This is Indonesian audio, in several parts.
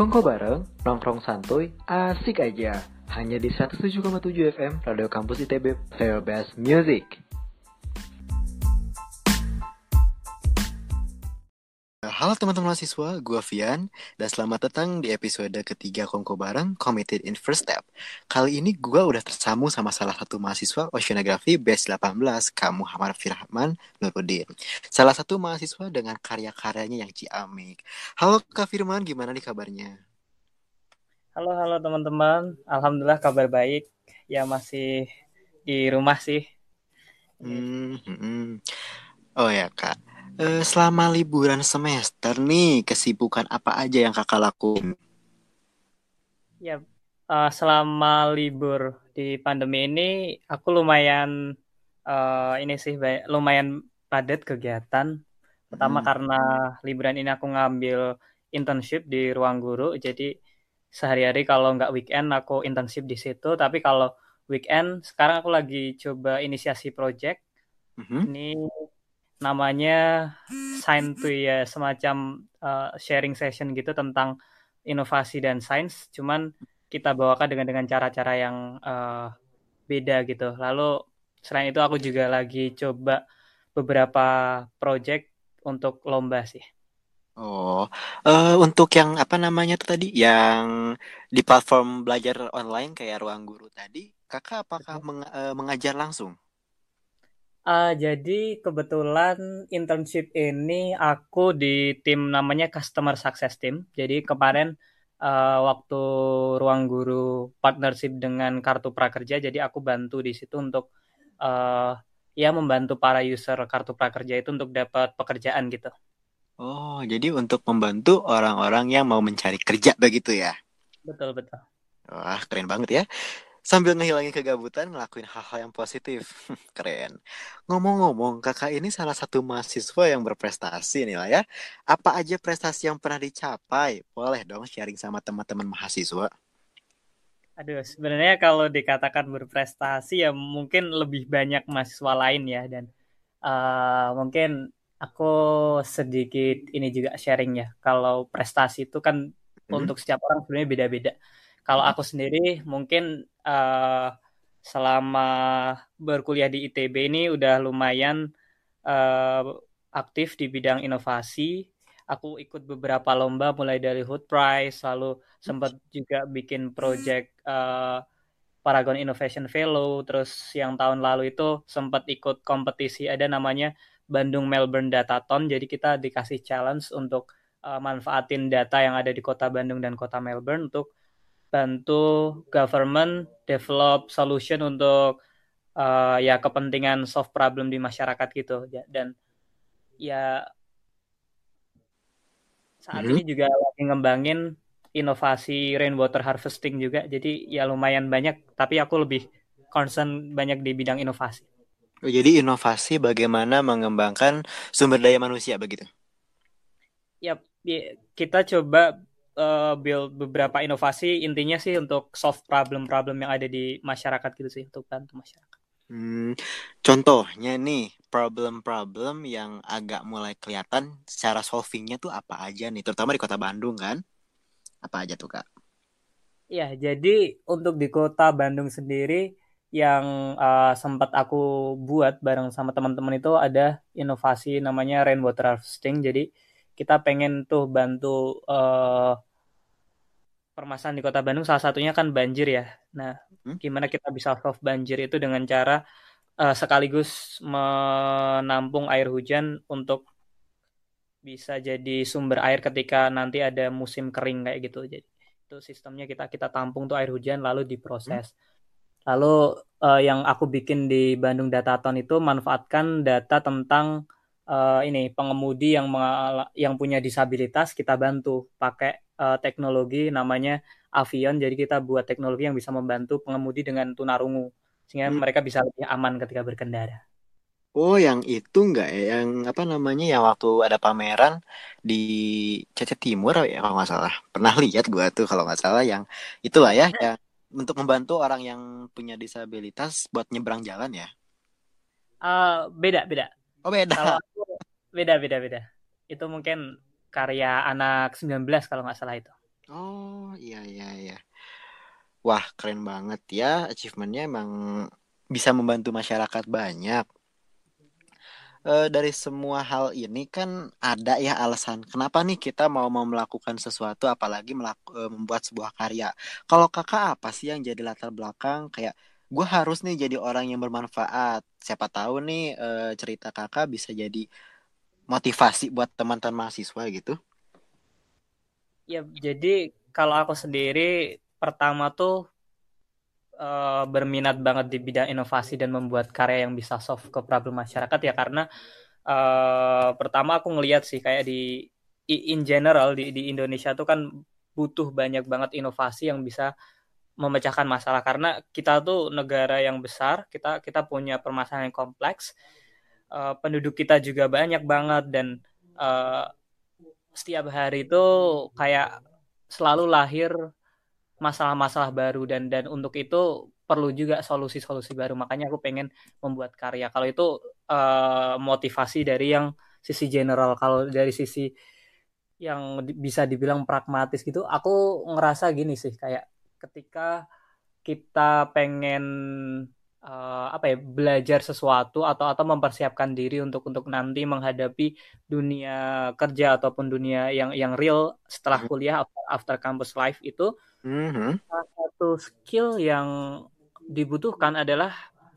Kongko bareng, nongkrong santuy, asik aja. Hanya di 107,7 FM Radio Kampus ITB Player Best Music. Halo teman-teman mahasiswa, gue Vian, dan selamat datang di episode ketiga Kongko Bareng Committed in First Step. Kali ini gue udah tersambung sama salah satu mahasiswa Oceanografi Batch 18, Kak Muhammad Firman Nurudin. Salah satu mahasiswa dengan karya-karyanya yang ciamik. Halo Kak Firman, gimana nih kabarnya? Halo, halo teman-teman. Alhamdulillah kabar baik. Ya masih di rumah sih. Hmm, hmm, hmm. Oh ya Kak, Eh, selama liburan semester nih, kesibukan apa aja yang kakak lakuin? Ya, uh, selama libur di pandemi ini, aku lumayan uh, ini sih lumayan padat kegiatan. Pertama hmm. karena liburan ini aku ngambil internship di ruang guru, jadi sehari-hari kalau nggak weekend aku internship di situ. Tapi kalau weekend, sekarang aku lagi coba inisiasi project. Mm -hmm. Ini namanya Sign to ya semacam uh, sharing session gitu tentang inovasi dan sains. Cuman kita bawakan dengan dengan cara-cara yang uh, beda gitu. Lalu selain itu aku juga lagi coba beberapa project untuk lomba sih. Oh, uh, untuk yang apa namanya tuh tadi, yang di platform belajar online kayak ruang guru tadi, kakak apakah meng, uh, mengajar langsung? Uh, jadi kebetulan internship ini aku di tim namanya Customer Success Team. Jadi kemarin uh, waktu ruang guru partnership dengan Kartu Prakerja, jadi aku bantu di situ untuk uh, ya membantu para user Kartu Prakerja itu untuk dapat pekerjaan gitu. Oh, jadi untuk membantu orang-orang yang mau mencari kerja begitu ya? Betul betul. Wah, keren banget ya sambil ngehilangin kegabutan ngelakuin hal-hal yang positif. Keren. Ngomong-ngomong kakak ini salah satu mahasiswa yang berprestasi nih lah ya. Apa aja prestasi yang pernah dicapai? Boleh dong sharing sama teman-teman mahasiswa. Aduh sebenarnya kalau dikatakan berprestasi ya mungkin lebih banyak mahasiswa lain ya. Dan uh, mungkin aku sedikit ini juga sharing ya. Kalau prestasi itu kan hmm. untuk setiap orang sebenarnya beda-beda kalau aku sendiri mungkin uh, selama berkuliah di ITB ini udah lumayan uh, aktif di bidang inovasi. Aku ikut beberapa lomba mulai dari Hood Prize, lalu sempat juga bikin project uh, Paragon Innovation Fellow, terus yang tahun lalu itu sempat ikut kompetisi ada namanya Bandung Melbourne Datathon. Jadi kita dikasih challenge untuk uh, manfaatin data yang ada di kota Bandung dan kota Melbourne untuk bantu government develop solution untuk uh, ya kepentingan solve problem di masyarakat gitu dan ya saat hmm. ini juga lagi ngembangin inovasi rainwater harvesting juga jadi ya lumayan banyak tapi aku lebih concern banyak di bidang inovasi. Oh, jadi inovasi bagaimana mengembangkan sumber daya manusia begitu? Ya, kita coba uh, build beberapa inovasi intinya sih untuk solve problem-problem yang ada di masyarakat gitu sih untuk bantu masyarakat. Hmm, contohnya nih problem-problem yang agak mulai kelihatan secara solvingnya tuh apa aja nih, terutama di kota Bandung kan? Apa aja tuh kak? Ya, jadi untuk di kota Bandung sendiri yang uh, sempat aku buat bareng sama teman-teman itu ada inovasi namanya rainwater harvesting. Jadi kita pengen tuh bantu uh, permasalahan di kota Bandung salah satunya kan banjir ya. Nah, hmm? gimana kita bisa solve banjir itu dengan cara uh, sekaligus menampung air hujan untuk bisa jadi sumber air ketika nanti ada musim kering kayak gitu. Jadi itu sistemnya kita kita tampung tuh air hujan lalu diproses. Hmm? Lalu uh, yang aku bikin di Bandung Dataton itu manfaatkan data tentang uh, ini pengemudi yang yang punya disabilitas kita bantu pakai uh, teknologi namanya Avion. Jadi kita buat teknologi yang bisa membantu pengemudi dengan tunarungu sehingga hmm. mereka bisa lebih aman ketika berkendara. Oh, yang itu enggak ya? Yang apa namanya? Yang waktu ada pameran di Cacat Timur ya kalau nggak salah. Pernah lihat gua tuh kalau nggak salah yang itulah ya, yang untuk membantu orang yang punya disabilitas buat nyebrang jalan ya. Uh, beda beda. Oh beda. Kalau beda beda beda itu mungkin karya anak 19 kalau nggak salah itu Oh iya iya iya. Wah keren banget ya achievementnya emang bisa membantu masyarakat banyak. Eh, dari semua hal ini kan ada ya alasan kenapa nih kita mau mau melakukan sesuatu apalagi melaku, eh, membuat sebuah karya. Kalau kakak apa sih yang jadi latar belakang kayak gue harus nih jadi orang yang bermanfaat. Siapa tahu nih eh, cerita kakak bisa jadi motivasi buat teman-teman mahasiswa gitu. Ya, jadi kalau aku sendiri pertama tuh uh, berminat banget di bidang inovasi dan membuat karya yang bisa solve ke problem masyarakat ya karena uh, pertama aku ngelihat sih kayak di in general di di Indonesia tuh kan butuh banyak banget inovasi yang bisa memecahkan masalah karena kita tuh negara yang besar kita kita punya permasalahan yang kompleks uh, penduduk kita juga banyak banget dan uh, setiap hari itu kayak selalu lahir masalah-masalah baru dan dan untuk itu perlu juga solusi-solusi baru. Makanya aku pengen membuat karya. Kalau itu uh, motivasi dari yang sisi general kalau dari sisi yang bisa dibilang pragmatis gitu aku ngerasa gini sih kayak ketika kita pengen uh, apa ya belajar sesuatu atau atau mempersiapkan diri untuk untuk nanti menghadapi dunia kerja ataupun dunia yang yang real setelah hmm. kuliah after, after campus life itu mm-hmm. salah satu skill yang dibutuhkan adalah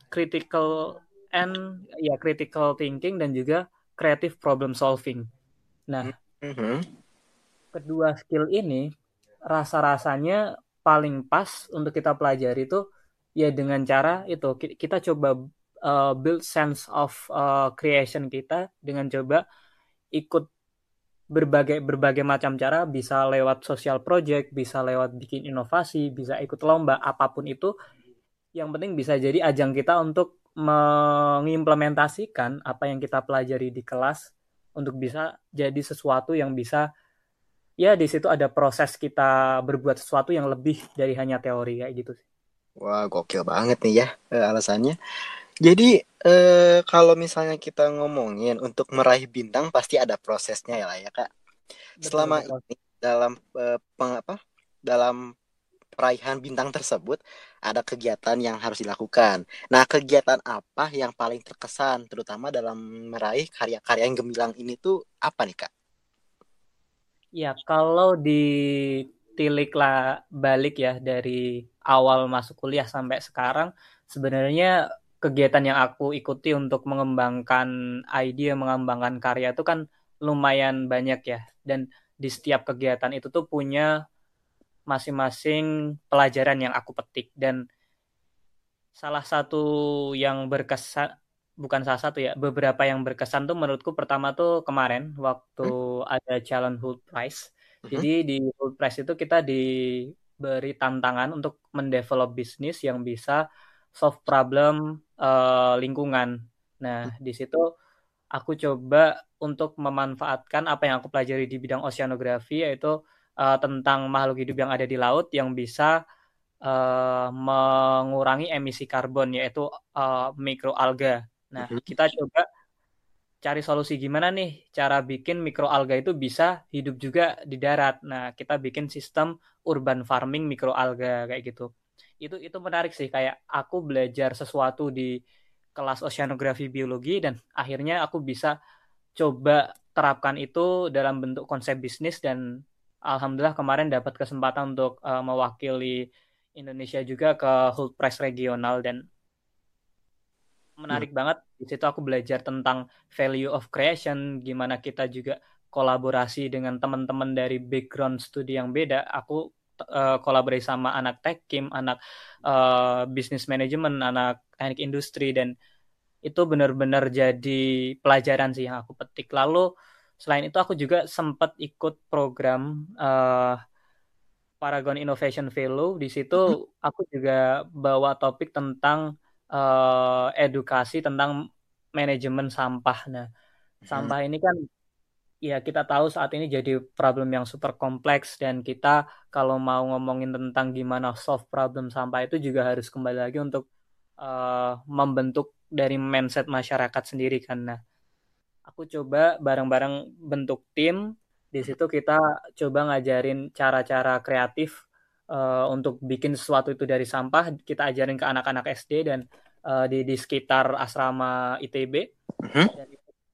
critical and ya critical thinking dan juga creative problem solving. Nah, mm-hmm. kedua skill ini rasa-rasanya paling pas untuk kita pelajari itu ya dengan cara itu kita coba uh, build sense of uh, creation kita dengan coba ikut berbagai berbagai macam cara. Bisa lewat social project bisa lewat bikin inovasi bisa ikut lomba apa pun itu. Yang penting bisa jadi ajang kita untuk mengimplementasikan apa yang kita pelajari di kelas untuk bisa jadi sesuatu yang bisa ya di situ ada proses kita berbuat sesuatu yang lebih dari hanya teori kayak gitu sih Wah, gokil banget nih ya eh, alasannya. Jadi eh, kalau misalnya kita ngomongin untuk meraih bintang pasti ada prosesnya ya lah ya kak. Betul, Selama betul. ini dalam eh, peng, apa dalam peraihan bintang tersebut ada kegiatan yang harus dilakukan. Nah kegiatan apa yang paling terkesan terutama dalam meraih karya-karya yang gemilang ini tuh apa nih kak? Ya kalau di tilik lah balik ya dari awal masuk kuliah sampai sekarang sebenarnya kegiatan yang aku ikuti untuk mengembangkan ide mengembangkan karya itu kan lumayan banyak ya. Dan di setiap kegiatan itu tuh punya masing-masing pelajaran yang aku petik. Dan salah satu yang berkesan bukan salah satu ya beberapa yang berkesan tuh menurutku pertama tuh kemarin waktu hmm? ada challenge Prize. Jadi di World Price itu kita diberi tantangan untuk mendevelop bisnis yang bisa solve problem uh, lingkungan. Nah, di situ aku coba untuk memanfaatkan apa yang aku pelajari di bidang oceanografi yaitu uh, tentang makhluk hidup yang ada di laut yang bisa uh, mengurangi emisi karbon yaitu uh, mikroalga. Nah, kita coba cari solusi gimana nih cara bikin mikroalga itu bisa hidup juga di darat. Nah, kita bikin sistem urban farming mikroalga kayak gitu. Itu itu menarik sih kayak aku belajar sesuatu di kelas oceanografi biologi dan akhirnya aku bisa coba terapkan itu dalam bentuk konsep bisnis dan alhamdulillah kemarin dapat kesempatan untuk uh, mewakili Indonesia juga ke Hult Press regional dan menarik hmm. banget. Di situ aku belajar tentang value of creation, gimana kita juga kolaborasi dengan teman-teman dari background studi yang beda. Aku uh, kolaborasi sama anak tech kim, anak uh, business management, anak teknik industri dan itu benar-benar jadi pelajaran sih yang aku petik. Lalu selain itu aku juga sempat ikut program uh, Paragon Innovation Fellow. Di situ hmm. aku juga bawa topik tentang uh, edukasi tentang manajemen sampah. Nah, hmm. sampah ini kan ya kita tahu saat ini jadi problem yang super kompleks dan kita kalau mau ngomongin tentang gimana solve problem sampah itu juga harus kembali lagi untuk uh, membentuk dari mindset masyarakat sendiri kan. Nah, aku coba bareng-bareng bentuk tim Di situ kita coba ngajarin cara-cara kreatif uh, untuk bikin sesuatu itu dari sampah. Kita ajarin ke anak-anak SD dan uh, di di sekitar asrama ITB. Uh-huh. Dan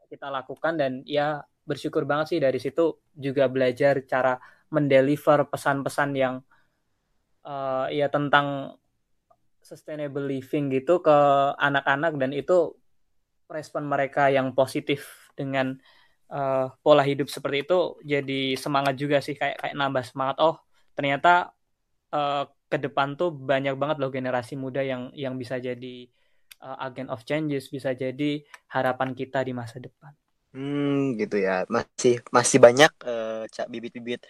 kita lakukan dan ya bersyukur banget sih dari situ juga belajar cara mendeliver pesan-pesan yang uh, ya tentang sustainable living gitu ke anak-anak dan itu respon mereka yang positif dengan uh, pola hidup seperti itu jadi semangat juga sih kayak kayak nambah semangat oh ternyata uh, ke depan tuh banyak banget loh generasi muda yang yang bisa jadi uh, agent of changes bisa jadi harapan kita di masa depan. Hmm gitu ya masih masih banyak uh, bibit-bibit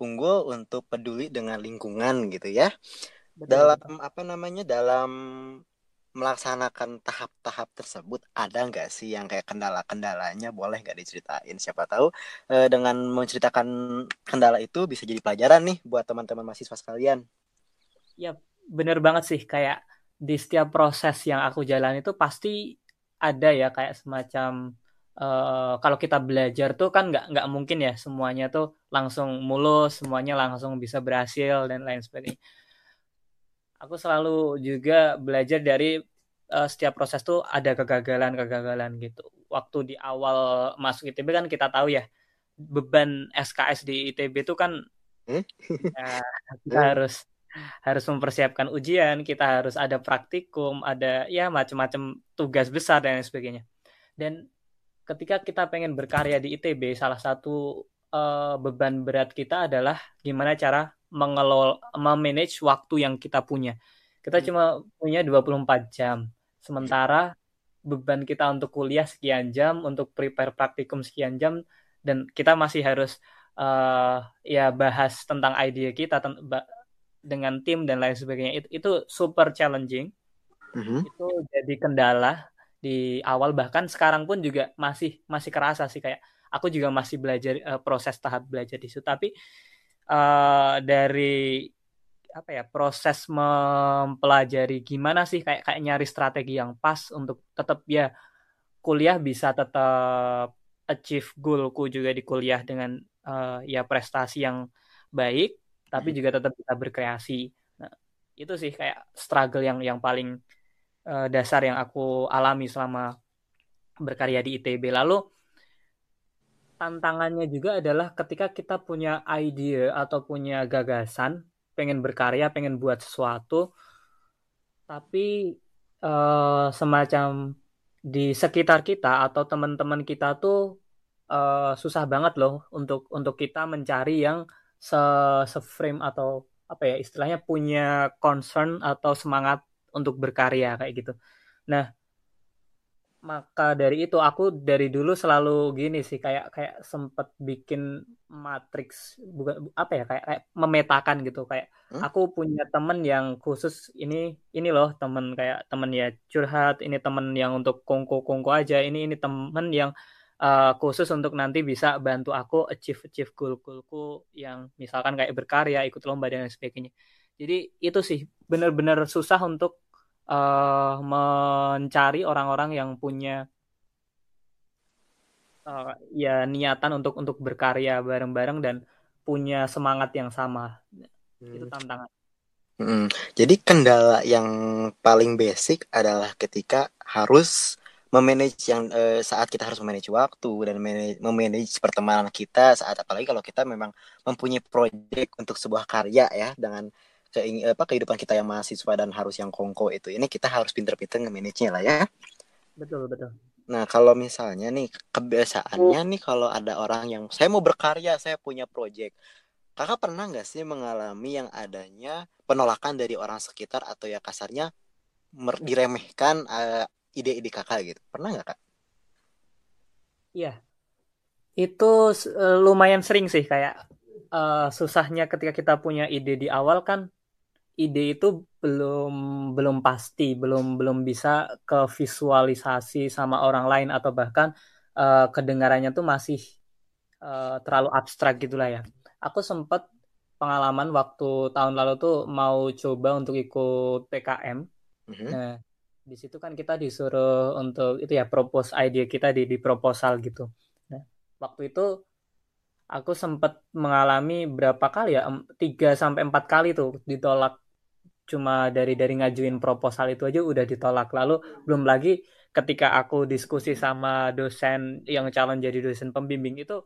unggul untuk peduli dengan lingkungan gitu ya. Betul, dalam betul. apa namanya dalam melaksanakan tahap-tahap tersebut ada nggak sih yang kayak kendala-kendalanya boleh nggak diceritain siapa tahu eh, dengan menceritakan kendala itu bisa jadi pelajaran nih buat teman-teman mahasiswa sekalian ya bener banget sih kayak di setiap proses yang aku jalan itu pasti ada ya kayak semacam uh, kalau kita belajar tuh kan nggak nggak mungkin ya semuanya tuh langsung mulus semuanya langsung bisa berhasil dan lain sebagainya aku selalu juga belajar dari uh, setiap proses tuh ada kegagalan-kegagalan gitu. Waktu di awal masuk ITB kan kita tahu ya beban SKS di ITB itu kan hmm? ya, kita hmm? harus harus mempersiapkan ujian, kita harus ada praktikum, ada ya macam-macam tugas besar dan sebagainya. Dan ketika kita pengen berkarya di ITB, salah satu uh, beban berat kita adalah gimana cara mengelola memanage waktu yang kita punya. Kita hmm. cuma punya 24 jam. Sementara beban kita untuk kuliah sekian jam, untuk prepare praktikum sekian jam dan kita masih harus uh, ya bahas tentang ide kita ten dengan tim dan lain sebagainya. Itu, itu super challenging. Mm -hmm. Itu jadi kendala di awal bahkan sekarang pun juga masih masih kerasa sih kayak aku juga masih belajar uh, proses tahap belajar di situ tapi uh, dari apa ya proses mempelajari gimana sih kayak kayak nyari strategi yang pas untuk tetap ya kuliah bisa tetap achieve goalku juga di kuliah dengan uh, ya prestasi yang baik tapi hmm. juga tetap bisa berkreasi nah, itu sih kayak struggle yang yang paling uh, dasar yang aku alami selama berkarya di ITB lalu tantangannya juga adalah ketika kita punya ide atau punya gagasan, pengen berkarya, pengen buat sesuatu, tapi uh, semacam di sekitar kita atau teman-teman kita tuh uh, susah banget loh untuk untuk kita mencari yang se, se frame atau apa ya istilahnya punya concern atau semangat untuk berkarya kayak gitu. Nah, maka dari itu aku dari dulu selalu gini sih kayak kayak sempet bikin matriks bukan apa ya kayak, kayak memetakan gitu kayak hmm? aku punya temen yang khusus ini ini loh temen kayak temen ya curhat ini temen yang untuk kongko kongko aja ini ini temen yang uh, khusus untuk nanti bisa bantu aku achieve achieve goal goalku yang misalkan kayak berkarya ikut lomba dan sebagainya jadi itu sih benar-benar susah untuk uh, mencari orang-orang yang punya uh, ya niatan untuk untuk berkarya bareng-bareng dan punya semangat yang sama. Hmm. Itu tantangan. Hmm. Jadi kendala yang paling basic adalah ketika harus memanage yang uh, saat kita harus memanage waktu dan memanage pertemanan kita saat apalagi kalau kita memang mempunyai proyek untuk sebuah karya ya dengan keing apa kehidupan kita yang mahasiswa dan harus yang kongko itu ini kita harus pinter-pinter nge-manage-nya lah ya. Betul, betul. Nah, kalau misalnya nih kebiasaannya nih kalau ada orang yang saya mau berkarya, saya punya project. Kakak pernah nggak sih mengalami yang adanya penolakan dari orang sekitar atau ya kasarnya diremehkan eh, ide-ide kakak gitu? Pernah nggak kak? Iya, itu uh, lumayan sering sih kayak uh, susahnya ketika kita punya ide di awal kan ide itu belum belum pasti, belum belum bisa ke visualisasi sama orang lain atau bahkan uh, kedengarannya tuh masih uh, terlalu abstrak gitulah ya. Aku sempat pengalaman waktu tahun lalu tuh mau coba untuk ikut PKM. Mm-hmm. Nah, di situ kan kita disuruh untuk itu ya propose ide kita di di proposal gitu. Nah, waktu itu aku sempat mengalami berapa kali ya tiga sampai empat kali tuh ditolak. Cuma dari dari ngajuin proposal itu aja udah ditolak. Lalu belum lagi ketika aku diskusi sama dosen yang calon jadi dosen pembimbing itu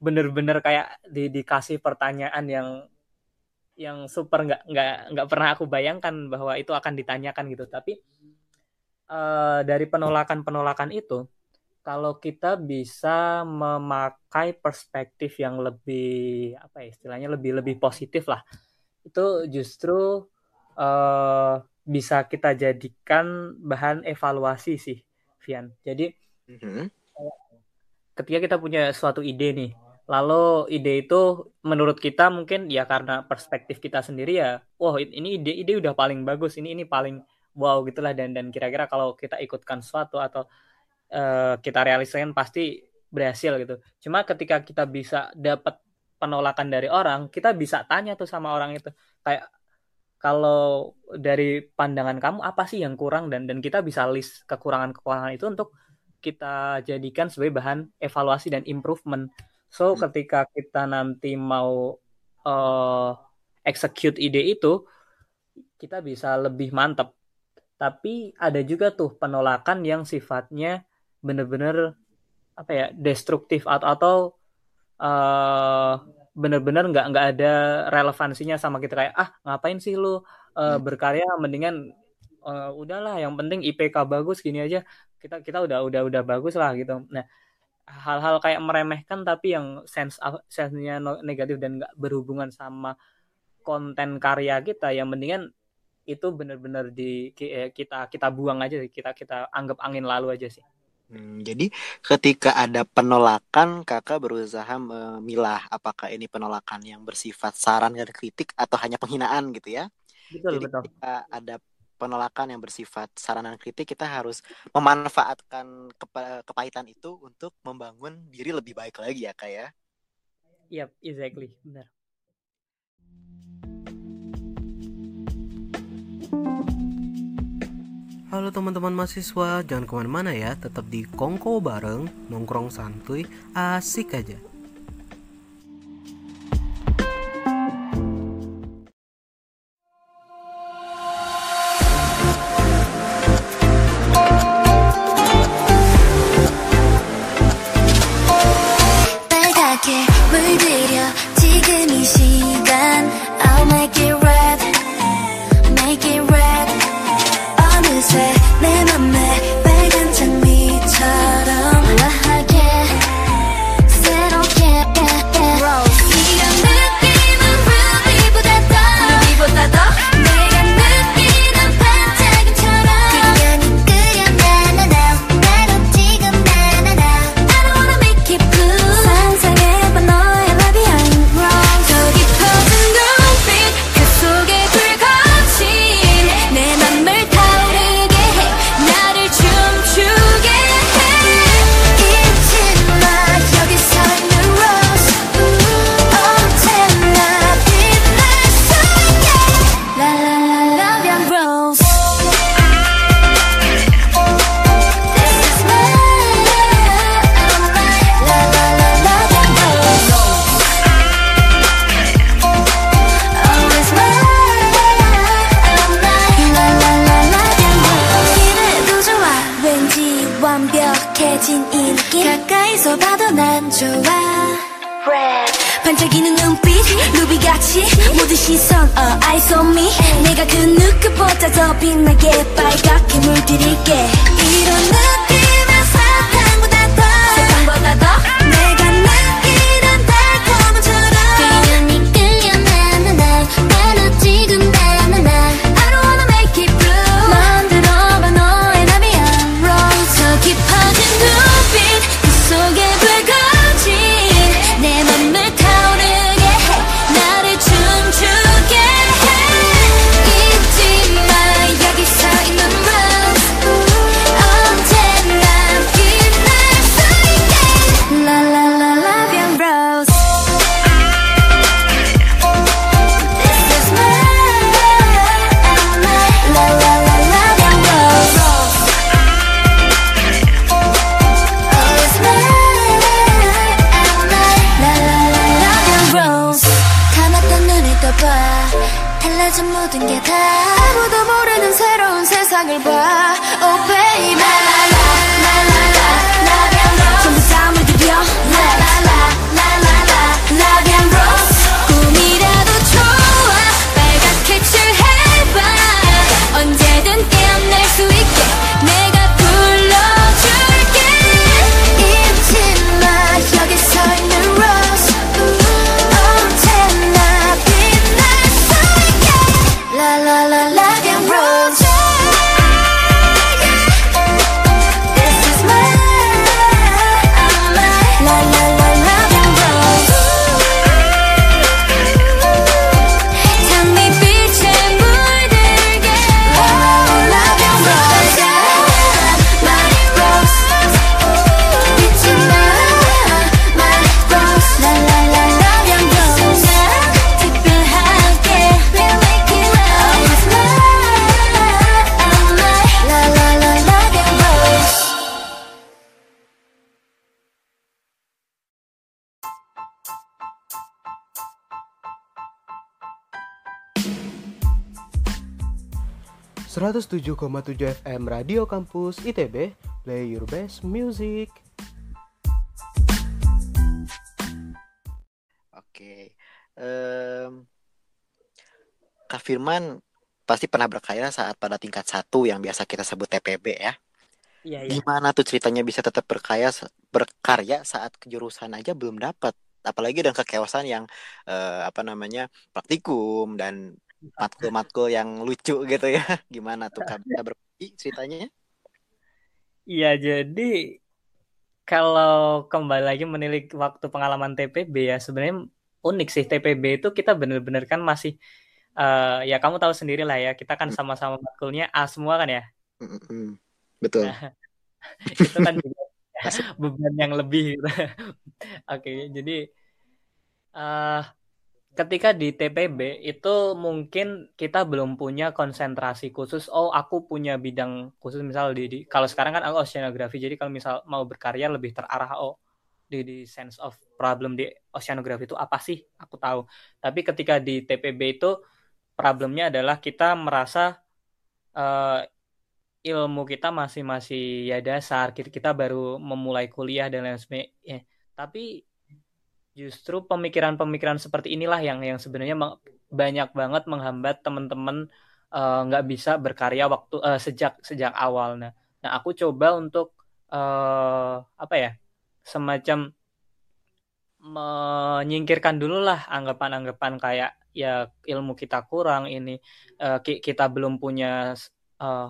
bener-bener kayak di, dikasih pertanyaan yang yang super nggak nggak nggak pernah aku bayangkan bahwa itu akan ditanyakan gitu. Tapi uh, dari penolakan penolakan itu kalau kita bisa memakai perspektif yang lebih apa ya istilahnya lebih lebih positif lah itu justru uh, bisa kita jadikan bahan evaluasi sih Vian jadi mm-hmm. ketika kita punya suatu ide nih lalu ide itu menurut kita mungkin ya karena perspektif kita sendiri ya wah ini ide ide udah paling bagus ini ini paling wow gitulah dan dan kira-kira kalau kita ikutkan suatu atau uh, kita realisasikan pasti berhasil gitu. Cuma ketika kita bisa dapat penolakan dari orang, kita bisa tanya tuh sama orang itu kayak kalau dari pandangan kamu apa sih yang kurang dan dan kita bisa list kekurangan-kekurangan itu untuk kita jadikan sebagai bahan evaluasi dan improvement. So hmm. ketika kita nanti mau uh, execute ide itu, kita bisa lebih mantap. Tapi ada juga tuh penolakan yang sifatnya bener-bener apa ya destruktif atau atau uh, bener-bener nggak nggak ada relevansinya sama kita. Kayak ah ngapain sih lu uh, berkarya? Mendingan uh, udahlah yang penting IPK bagus gini aja. Kita kita udah udah udah bagus lah gitu. Nah hal-hal kayak meremehkan tapi yang sense sense-nya negatif dan nggak berhubungan sama konten karya kita yang mendingan itu bener-bener di kita kita buang aja kita kita anggap angin lalu aja sih Hmm, jadi ketika ada penolakan, kakak berusaha memilah apakah ini penolakan yang bersifat saran dan kritik atau hanya penghinaan gitu ya. Betul, jadi betul. ketika ada penolakan yang bersifat saran dan kritik, kita harus memanfaatkan kepa kepahitan itu untuk membangun diri lebih baik lagi ya kak ya. Yep, exactly, benar. Halo teman-teman mahasiswa, jangan ke mana-mana ya, tetap di Kongko bareng, nongkrong santuy, asik aja. 107,7 FM Radio Kampus ITB, play your best music. Oke, um, Kak Firman pasti pernah berkarya saat pada tingkat satu yang biasa kita sebut TPB ya. Iya, iya. Gimana tuh ceritanya bisa tetap berkarya berkarya saat kejurusan aja belum dapat? apalagi dengan kekewasan yang eh, apa namanya praktikum dan matkul-matkul yang lucu gitu ya. Gimana tuh berbagi ceritanya? Iya, jadi kalau kembali lagi menilik waktu pengalaman TPB ya sebenarnya unik sih TPB itu kita bener-bener kan masih eh, ya kamu tahu sendiri lah ya kita kan sama-sama matkulnya A semua kan ya. Betul. itu kan juga beban yang lebih gitu. Oke, jadi eh ketika di TPB itu mungkin kita belum punya konsentrasi khusus. Oh, aku punya bidang khusus misal di, di kalau sekarang kan aku oceanografi. Jadi kalau misal mau berkarya lebih terarah oh di, di sense of problem di oceanografi itu apa sih? Aku tahu. Tapi ketika di TPB itu problemnya adalah kita merasa eh, ilmu kita masih masih ya dasar kita, kita baru memulai kuliah dan lain sebagainya tapi justru pemikiran-pemikiran seperti inilah yang yang sebenarnya banyak banget menghambat teman-teman eh, nggak bisa berkarya waktu eh, sejak sejak awal nah nah aku coba untuk eh, apa ya semacam menyingkirkan dulu lah anggapan-anggapan kayak ya ilmu kita kurang ini ki- kita belum punya eh,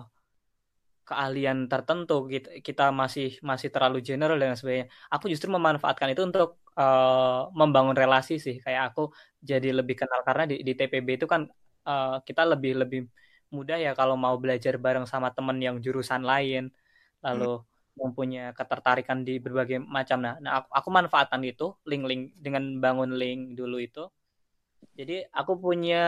keahlian tertentu kita, kita masih masih terlalu general dan sebagainya. Aku justru memanfaatkan itu untuk eh, membangun relasi sih. Kayak aku jadi lebih kenal karena di, di TPB itu kan eh, kita lebih lebih mudah ya kalau mau belajar bareng sama temen yang jurusan lain, lalu mempunyai ketertarikan di berbagai macam. Nah, nah aku, aku manfaatkan itu link-link dengan bangun link dulu itu. Jadi aku punya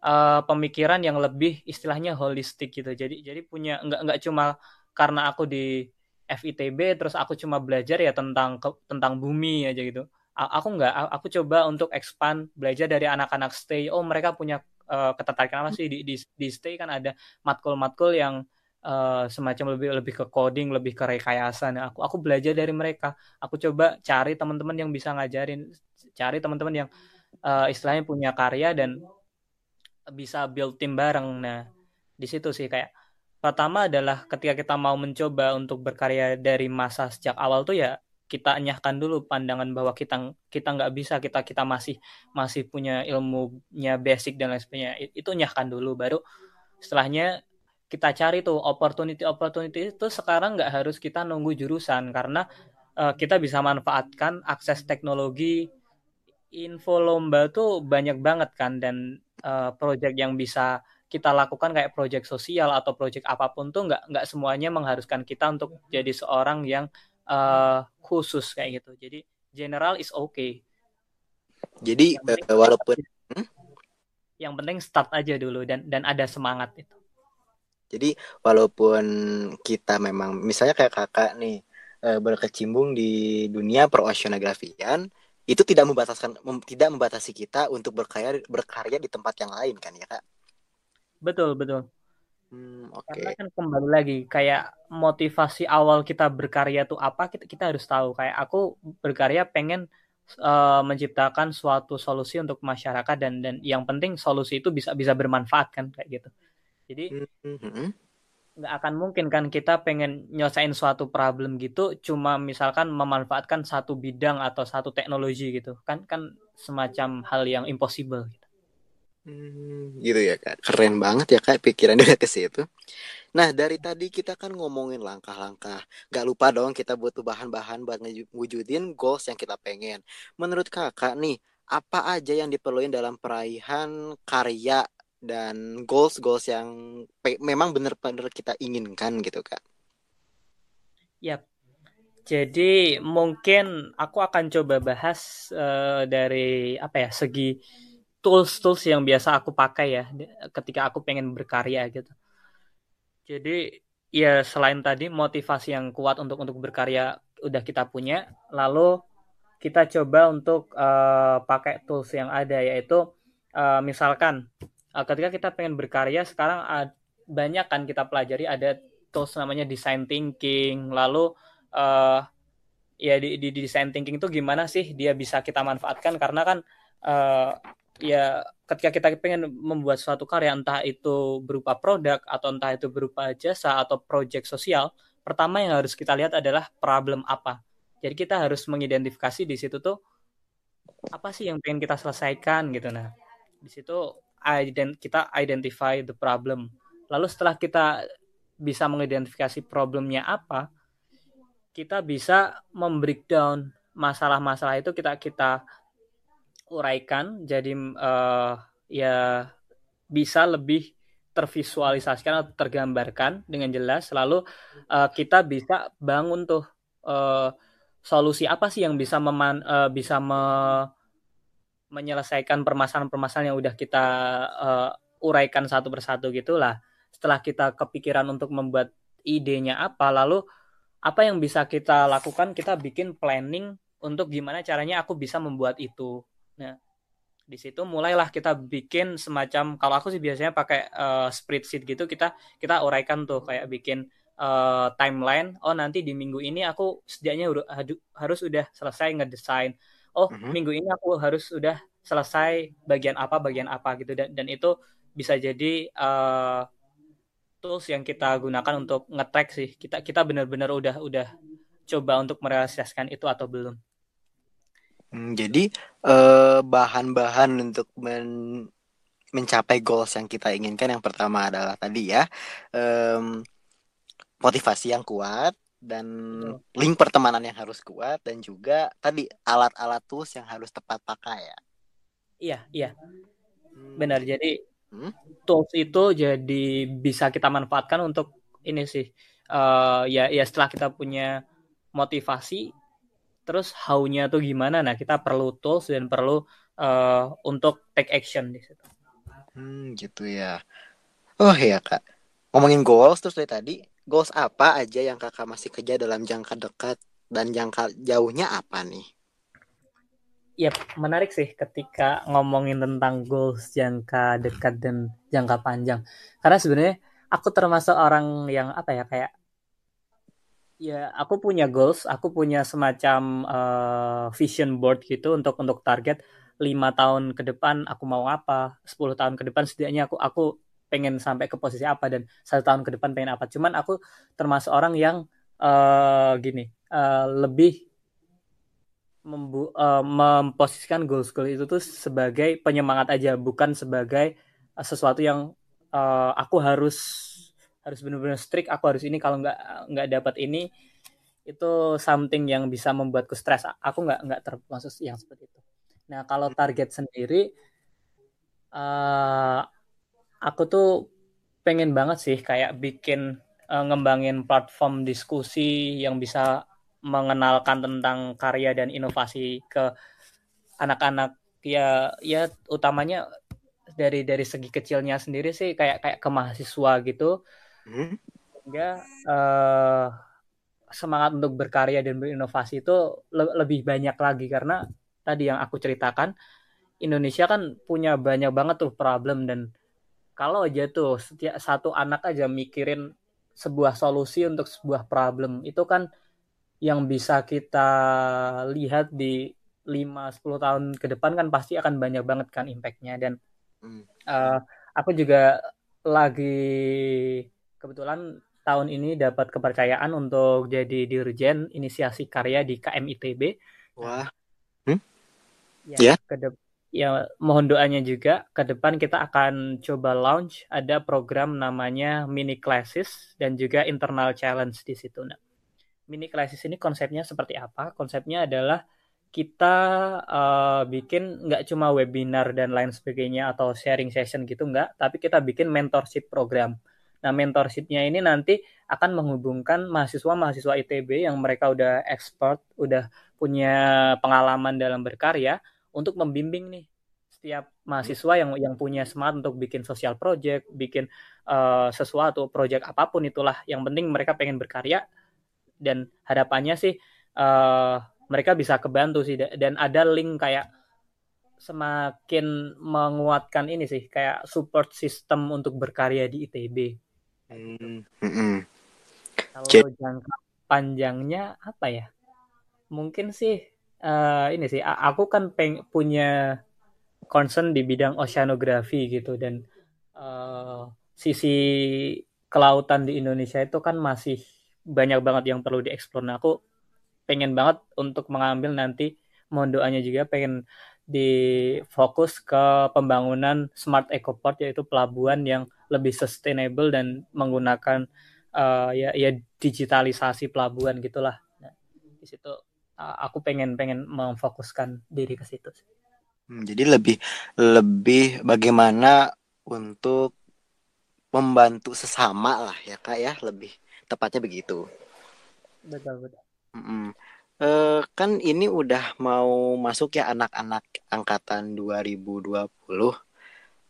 uh, pemikiran yang lebih istilahnya holistik gitu. Jadi jadi punya nggak nggak cuma karena aku di FITB terus aku cuma belajar ya tentang ke- tentang bumi aja gitu. Aku nggak, aku coba untuk expand belajar dari anak-anak stay. Oh mereka punya uh, ketertarikan apa sih di, di di stay kan ada matkul-matkul yang uh, semacam lebih lebih ke coding, lebih ke rekayasa. Nah, aku aku belajar dari mereka. Aku coba cari teman-teman yang bisa ngajarin, cari teman-teman yang uh, istilahnya punya karya dan bisa build tim bareng. Nah, di situ sih kayak pertama adalah ketika kita mau mencoba untuk berkarya dari masa sejak awal tuh ya kita enyahkan dulu pandangan bahwa kita kita nggak bisa kita kita masih masih punya ilmunya basic dan lain sebagainya. Itu enyahkan dulu baru setelahnya kita cari tuh opportunity opportunity itu sekarang nggak harus kita nunggu jurusan karena eh, kita bisa manfaatkan akses teknologi info lomba tuh banyak banget kan dan eh, project yang bisa kita lakukan kayak project sosial atau project apa pun tuh nggak nggak semuanya mengharuskan kita untuk jadi seorang yang eh, khusus kayak gitu. Jadi general is okay. Jadi Yang penting eh, walaupun yang penting start aja dulu dan dan ada semangat itu. jadi walaupun kita memang misalnya kayak kakak nih eh, berkecimpung di dunia peroceanografian itu tidak membataskan mem- tidak membatasi kita untuk berkarya berkarya di tempat yang lain kan ya kak? Betul betul Hmm, karena oke. kan kembali lagi kayak motivasi awal kita berkarya tuh apa kita kita harus tahu kayak aku berkarya pengen eh, menciptakan suatu solusi untuk masyarakat dan dan yang penting solusi itu bisa bisa bermanfaat kan kayak gitu jadi Hmm, hmm, hmm. nggak akan mungkin kan kita pengen nyelesain suatu problem gitu cuma misalkan memanfaatkan satu bidang atau satu teknologi gitu kan kan semacam hal yang impossible gitu. Hmm, gitu ya kak. Keren banget ya kak pikirannya udah ke situ. Nah dari tadi kita kan ngomongin langkah-langkah. Gak lupa dong kita butuh bahan-bahan buat ngewujudin goals yang kita pengen. Menurut kakak nih, apa aja yang diperluin dalam peraihan karya dan goals-goals yang memang bener-bener kita inginkan gitu kak? Yap. Jadi mungkin aku akan coba bahas eh, dari apa ya segi tools-tools yang biasa aku pakai ya ketika aku pengen berkarya gitu. Jadi ya selain tadi motivasi yang kuat untuk untuk berkarya udah kita punya, lalu kita coba untuk eh, pakai tools yang ada yaitu eh, misalkan eh, ketika kita pengen berkarya sekarang ad- banyak kan kita pelajari ada tools namanya design thinking, lalu eh, ya di, di, di design thinking itu gimana sih dia bisa kita manfaatkan karena kan eh, ya ketika kita pengen membuat suatu karya entah itu berupa produk atau entah itu berupa jasa atau project sosial pertama yang harus kita lihat adalah problem apa. Jadi kita harus mengidentifikasi di situ tuh apa sih yang pengen kita selesaikan gitu. Nah di situ ident kita identify the problem. Lalu setelah kita bisa mengidentifikasi problemnya apa kita bisa membreakdown masalah-masalah itu kita kita uraikan jadi eh, ya bisa lebih tervisualisasikan atau tergambarkan dengan jelas. Lalu eh, kita bisa bangun tuh eh, solusi apa sih yang bisa meman eh, bisa me- menyelesaikan permasalahan-permasalahan yang udah kita eh, uraikan satu persatu gitulah setelah kita kepikiran untuk membuat idenya apa lalu apa yang bisa kita lakukan? Kita bikin planning untuk gimana caranya aku bisa membuat itu nah di situ mulailah kita bikin semacam kalau aku sih biasanya pakai eh, spreadsheet gitu kita kita uraikan tuh kayak bikin eh, timeline oh nanti di minggu ini aku setidaknya udah- harus udah selesai ngedesain. Oh Mhm. minggu ini aku harus udah selesai bagian apa bagian apa gitu dan dan itu bisa jadi eh, tools yang kita gunakan untuk nge-track sih. Kita kita benar-benar udah udah coba untuk merealisasikan itu atau belum. Hmm, jadi eh, bahan-bahan untuk men- mencapai goals yang kita inginkan yang pertama adalah tadi ya em, motivasi yang kuat dan link pertemanan yang harus kuat dan juga tadi alat-alat tools yang harus tepat pakai ya. iya iya Hmm, benar jadi Hmm? tools itu jadi bisa kita manfaatkan untuk ini sih eh, ya ya setelah kita punya motivasi terus how-nya tuh gimana nah kita perlu tools dan perlu eh, untuk take action di situ hmm, gitu ya. Oh ya kak, ngomongin goals terus dari tadi goals apa aja yang kakak masih kejar dalam jangka dekat dan jangka jauhnya apa nih? ya menarik sih ketika ngomongin tentang goals jangka dekat dan jangka panjang karena sebenarnya aku termasuk orang yang apa ya kayak ya aku punya goals aku punya semacam eh, vision board gitu untuk untuk target lima tahun ke depan aku mau apa 10 tahun ke depan setidaknya aku aku pengen sampai ke posisi apa dan satu tahun ke depan pengen apa. Cuman aku termasuk orang yang eh, gini eh, lebih membu eh, memposisikan goals goals itu tuh sebagai penyemangat aja bukan sebagai eh, sesuatu yang eh, aku harus harus benar-benar strict aku harus ini kalau nggak nggak dapat ini itu something yang bisa membuatku stres. Aku nggak nggak termasuk yang seperti itu. Nah kalau target sendiri eh aku tuh pengen banget sih kayak bikin eh, ngembangin platform diskusi yang bisa mengenalkan tentang karya dan inovasi ke anak-anak. Ya ya utamanya dari dari segi kecilnya sendiri sih kayak kayak ke mahasiswa gitu Hmm? sehingga eh, semangat untuk berkarya dan berinovasi itu le- lebih banyak lagi karena tadi yang aku ceritakan Indonesia kan punya banyak banget tuh problem dan kalau aja tuh setiap satu anak aja mikirin sebuah solusi untuk sebuah problem itu kan yang bisa kita lihat di 5-10 tahun ke depan kan pasti akan banyak banget kan impactnya dan Hmm. uh, aku juga lagi kebetulan tahun ini dapat kepercayaan untuk jadi dirjen inisiasi karya di KMITB Wah, ya Ya. ke dep- ya mohon doanya juga. Ke depan kita akan coba launch ada program namanya mini classes dan juga internal challenge di situ nah mini classes ini konsepnya seperti apa? Konsepnya adalah kita eh, bikin nggak cuma webinar dan lain sebagainya atau sharing session gitu nggak tapi kita bikin mentorship program nah mentorshipnya ini nanti akan menghubungkan mahasiswa-mahasiswa ITB yang mereka udah expert udah punya pengalaman dalam berkarya untuk membimbing nih setiap mahasiswa yang yang punya semangat untuk bikin sosial project, bikin eh, sesuatu project apa pun itulah. Yang penting mereka pengen berkarya dan harapannya sih eh, mereka bisa kebantu sih Da- dan ada link kayak semakin menguatkan ini sih kayak support system untuk berkarya di ITB. Hmm, mm-mm. Kalau jangka panjangnya apa ya? Mungkin sih eh, ini sih aku kan peng punya concern di bidang oceanografi gitu dan eh, sisi kelautan di Indonesia itu kan masih banyak banget yang perlu dieksplor. Nah, aku pengen banget untuk mengambil nanti mohon doanya juga pengen difokus ke pembangunan smart ecoport yaitu pelabuhan yang lebih sustainable dan menggunakan eh, ya ya digitalisasi pelabuhan gitulah. Nah, di situ eh, aku pengen pengen memfokuskan diri ke situ. Hmm, jadi lebih lebih bagaimana untuk membantu sesama lah ya kak ya lebih tepatnya begitu. Betul betul. Mm-mm. Eh, kan ini udah mau masuk ya anak-anak angkatan 2020.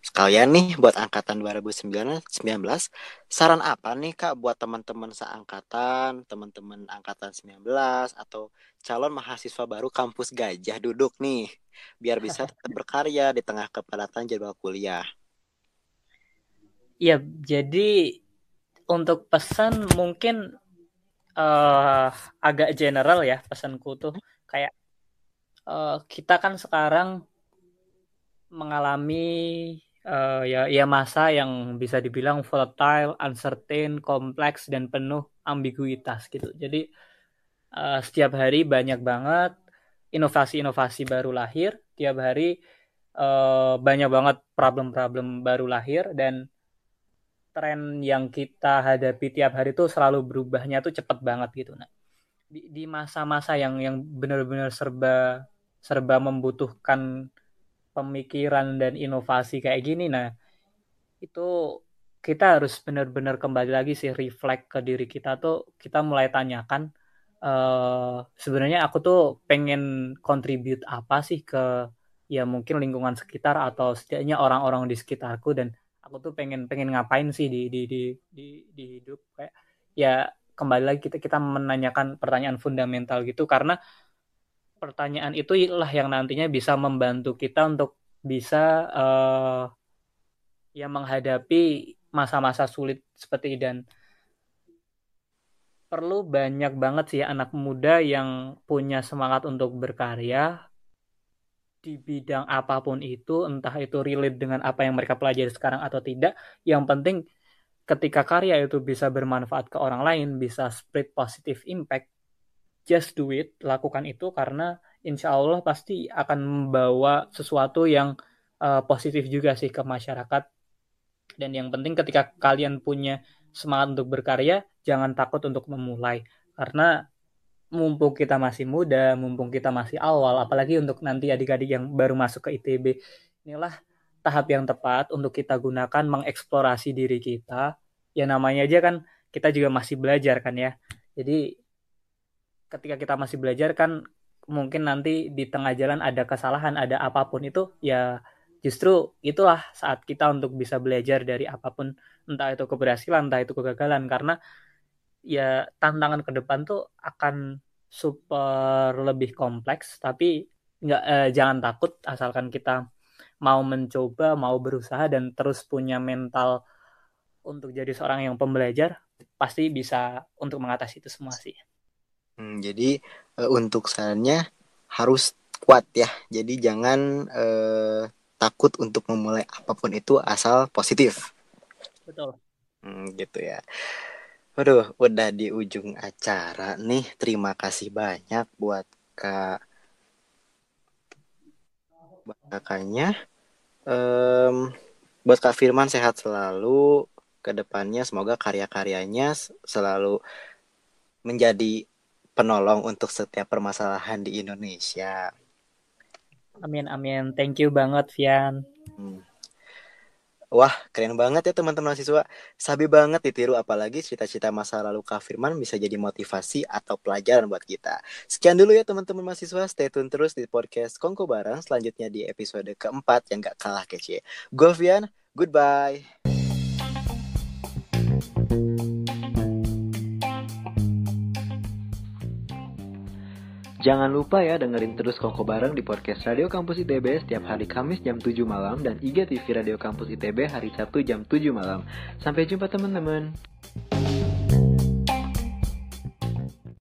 Sekalian nih buat angkatan 2019, saran apa nih Kak buat teman-teman seangkatan, teman-teman angkatan 19 atau calon mahasiswa baru kampus Gajah duduk nih biar bisa tetap berkarya di tengah kepadatan jadwal kuliah. Iya, jadi untuk pesan mungkin eh agak general ya pesanku tuh kayak eh, kita kan sekarang mengalami eh, ya ya masa yang bisa dibilang volatile, uncertain, kompleks dan penuh ambiguitas gitu. Jadi eh, setiap hari banyak banget inovasi-inovasi baru lahir, tiap hari eh, banyak banget problem-problem baru lahir dan tren yang kita hadapi tiap hari tuh selalu berubahnya tuh cepet banget gitu. Nah, di masa-masa yang yang benar-benar serba serba membutuhkan pemikiran dan inovasi kayak gini, nah itu kita harus benar-benar kembali lagi sih reflect ke diri kita tuh kita mulai tanyakan eh sebenarnya aku tuh pengen contribute apa sih ke ya mungkin lingkungan sekitar atau setidaknya orang-orang di sekitarku dan aku tuh pengen pengen ngapain sih di di di di, di hidup. Kayak ya kembali lagi kita kita menanyakan pertanyaan fundamental gitu karena pertanyaan itu lah yang nantinya bisa membantu kita untuk bisa eh, ya menghadapi masa-masa sulit seperti ini. dan perlu banyak banget sih anak muda yang punya semangat untuk berkarya di bidang apa pun itu, entah itu relate dengan apa yang mereka pelajari sekarang atau tidak. Yang penting ketika karya itu bisa bermanfaat ke orang lain, bisa spread positive impact, just do it, lakukan itu karena insya Allah pasti akan membawa sesuatu yang uh, positif juga sih ke masyarakat. Dan yang penting ketika kalian punya semangat untuk berkarya, jangan takut untuk memulai. Karena mumpung kita masih muda, mumpung kita masih awal, apalagi untuk nanti adik-adik yang baru masuk ke ITB, inilah tahap yang tepat untuk kita gunakan mengeksplorasi diri kita. Ya namanya aja kan kita juga masih belajar kan ya. Jadi ketika kita masih belajar kan mungkin nanti di tengah jalan ada kesalahan, ada apa pun itu ya justru itulah saat kita untuk bisa belajar dari apa pun entah itu keberhasilan, entah itu kegagalan karena ya tantangan ke depan tuh akan super lebih kompleks tapi nggak eh, jangan takut asalkan kita mau mencoba, mau berusaha dan terus punya mental untuk jadi seorang yang pembelajar, pasti bisa untuk mengatasi itu semua sih. Hmm, jadi uh, untuk sarannya harus kuat ya. Jadi jangan uh, takut untuk memulai apa pun itu asal positif. Betul. Hmm, gitu ya. Waduh, udah di ujung acara nih. Terima kasih banyak buat Kak Kakaknya. Um, buat Kak Firman sehat selalu ke depannya. Semoga karya-karyanya selalu menjadi penolong untuk setiap permasalahan di Indonesia. Amin amin. Thank you banget Vian. Hmm. Wah, keren banget ya teman-teman mahasiswa. Sabi banget ditiru apalagi cita-cita masa lalu Kak Firman bisa jadi motivasi atau pelajaran buat kita. Sekian dulu ya teman-teman mahasiswa. Stay tune terus di podcast Kongko Bareng selanjutnya di episode keempat yang gak kalah kece. Gue Vian, goodbye. Jangan lupa ya dengerin terus Kongko Bareng di podcast Radio Kampus ITB setiap hari Kamis jam 7 malam dan IGTV Radio Kampus ITB hari Sabtu jam 7 malam. Sampai jumpa teman-teman.